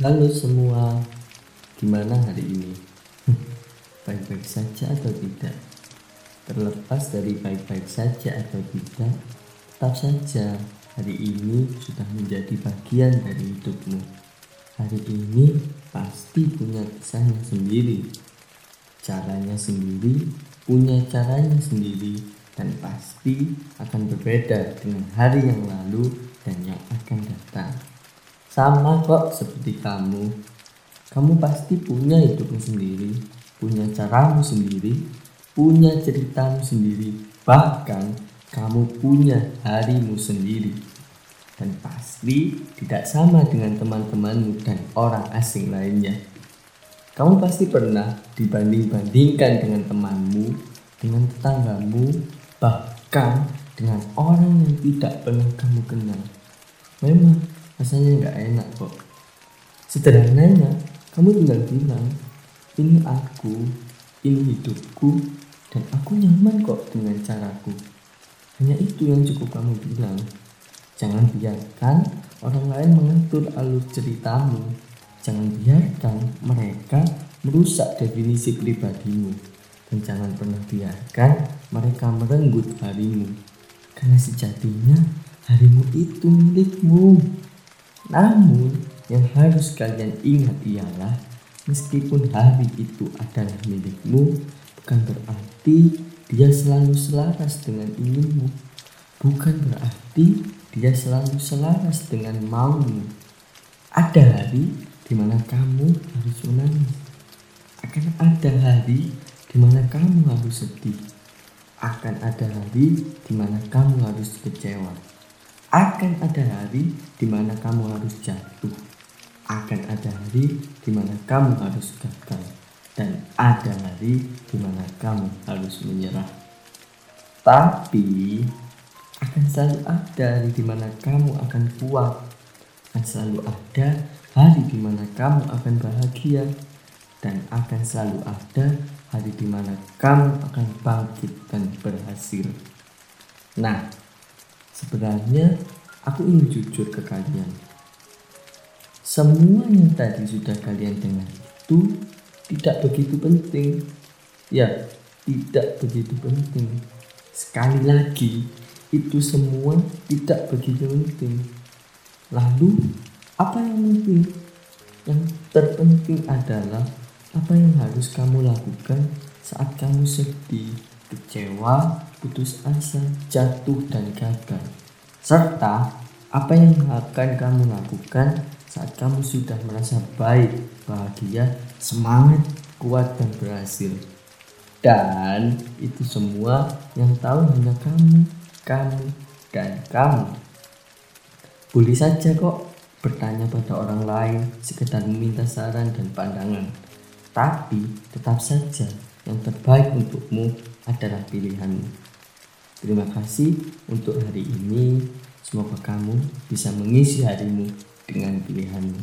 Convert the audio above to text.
Halo semua, gimana hari ini? Baik-baik saja atau tidak? Terlepas dari baik-baik saja atau tidak, tetap saja hari ini sudah menjadi bagian dari hidupmu. Hari ini pasti punya kisahnya sendiri, caranya sendiri, punya caranya sendiri, dan pasti akan berbeda dengan hari yang lalu dan yang. Sama kok seperti kamu. Kamu pasti punya hidupmu sendiri, punya caramu sendiri, punya ceritamu sendiri, bahkan kamu punya harimu sendiri. Dan pasti tidak sama dengan teman-temanmu dan orang asing lainnya. Kamu pasti pernah dibanding-bandingkan dengan temanmu, dengan tetanggamu, bahkan dengan orang yang tidak pernah kamu kenal. Memang rasanya nggak enak kok. Sederhananya kamu tinggal bilang ini aku ini hidupku dan aku nyaman kok dengan caraku. Hanya itu yang cukup kamu bilang. Jangan biarkan orang lain mengatur alur ceritamu. Jangan biarkan mereka merusak definisi pribadimu. Dan jangan pernah biarkan mereka merenggut harimu. Karena sejatinya harimu itu milikmu namun, yang harus kalian ingat ialah meskipun hari itu adalah milikmu, bukan berarti dia selalu selaras dengan inginmu. Bukan berarti dia selalu selaras dengan maumu. Ada hari di mana kamu harus menangis. Akan ada hari di mana kamu harus sedih. Akan ada hari di mana kamu harus kecewa akan ada hari di mana kamu harus jatuh. Akan ada hari di mana kamu harus gagal. Dan ada hari di mana kamu harus menyerah. Tapi akan selalu ada hari di mana kamu akan kuat. Akan selalu ada hari di mana kamu akan bahagia. Dan akan selalu ada hari di mana kamu akan bangkit dan berhasil. Nah, Sebenarnya aku ingin jujur ke kalian. Semua yang tadi sudah kalian dengar itu tidak begitu penting. Ya, tidak begitu penting. Sekali lagi, itu semua tidak begitu penting. Lalu, apa yang penting? Yang terpenting adalah apa yang harus kamu lakukan saat kamu sedih, kecewa, putus asa, jatuh, dan gagal. Serta apa yang akan kamu lakukan saat kamu sudah merasa baik, bahagia, semangat, kuat, dan berhasil. Dan itu semua yang tahu hanya kamu, kamu, dan kamu. Boleh saja kok bertanya pada orang lain, sekedar meminta saran dan pandangan. Tapi tetap saja yang terbaik untukmu adalah pilihanmu. Terima kasih untuk hari ini. Semoga kamu bisa mengisi harimu dengan pilihanmu.